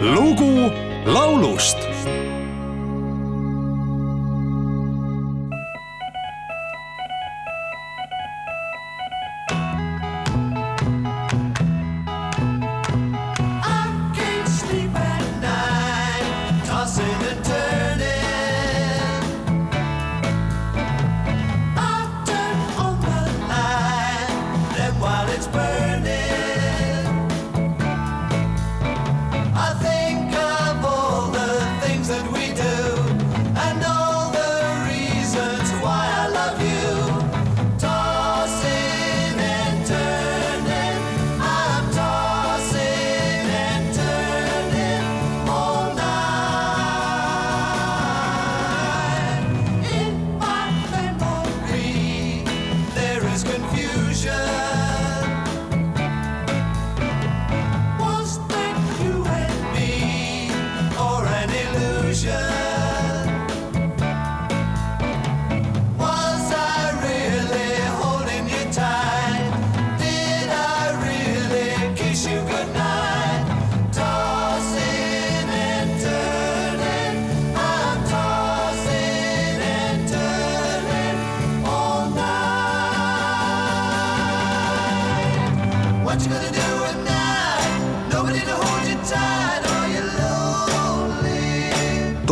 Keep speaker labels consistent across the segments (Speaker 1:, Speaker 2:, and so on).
Speaker 1: lugu laulust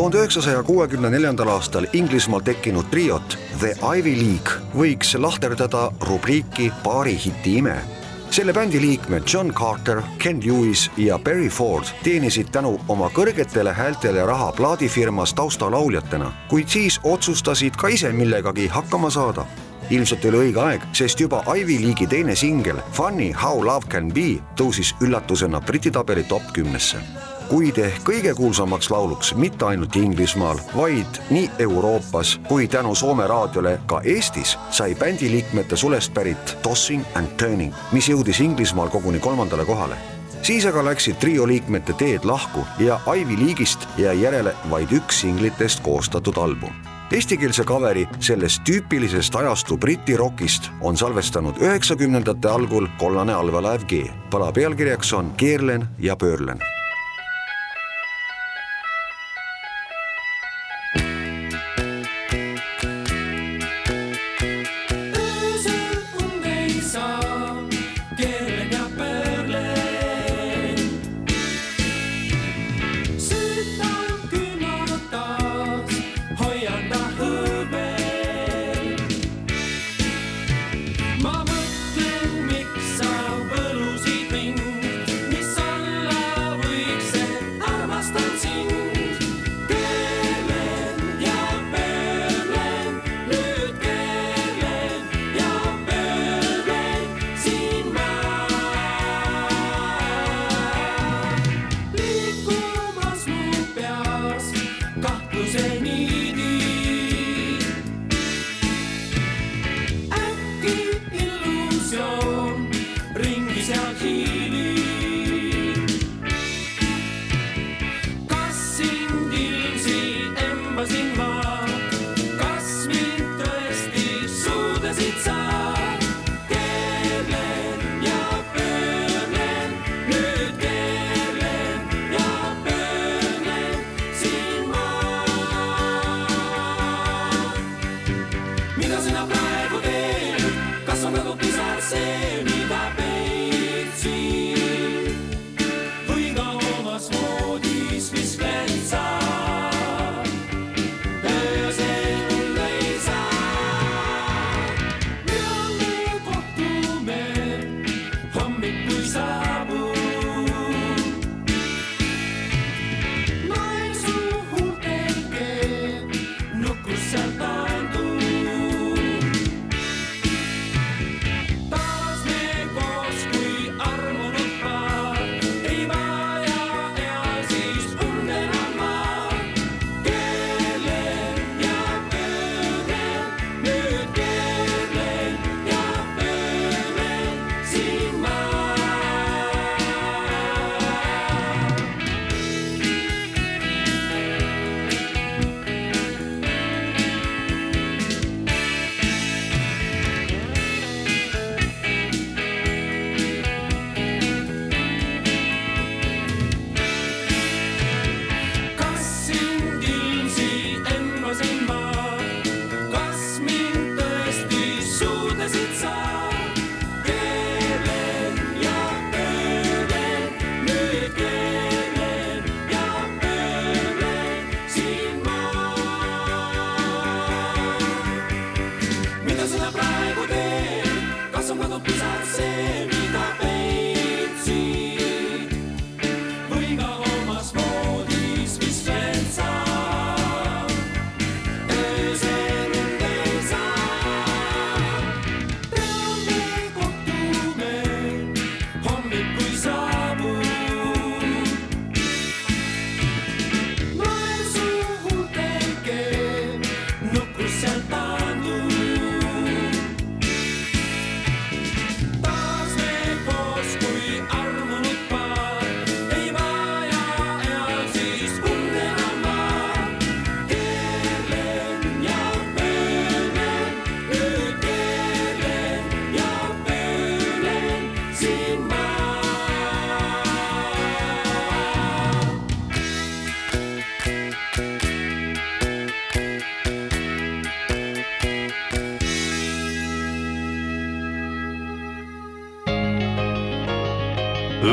Speaker 2: tuhande üheksasaja kuuekümne neljandal aastal Inglismaal tekkinud triot The Ivy League võiks lahterdada rubriiki paari hiti ime. selle bändi liikmed John Carter, Ken Lewis ja Barry Ford teenisid tänu oma kõrgetele häältele raha plaadifirmas taustalauljatena, kuid siis otsustasid ka ise millegagi hakkama saada ilmselt oli õige aeg, sest juba Ivy League'i teine singel Funny how love can be tõusis üllatusena Briti tabeli top kümnesse. kuid ehk kõige kuulsamaks lauluks mitte ainult Inglismaal, vaid nii Euroopas kui tänu Soome raadiole ka Eestis sai bändi liikmete sulest pärit Tossing and Turning, mis jõudis Inglismaal koguni kolmandale kohale siis aga läksid trio liikmete teed lahku ja Ivy League'ist jäi järele vaid üks singlitest koostatud album Eestikeelse kaveri sellest tüüpilisest ajastu Briti rokist on salvestanud üheksakümnendate algul kollane allveelaev G. pala pealkirjaks on Keerlen ja pöörlen
Speaker 3: sobrado pisar semidame.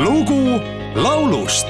Speaker 4: Lugu laulust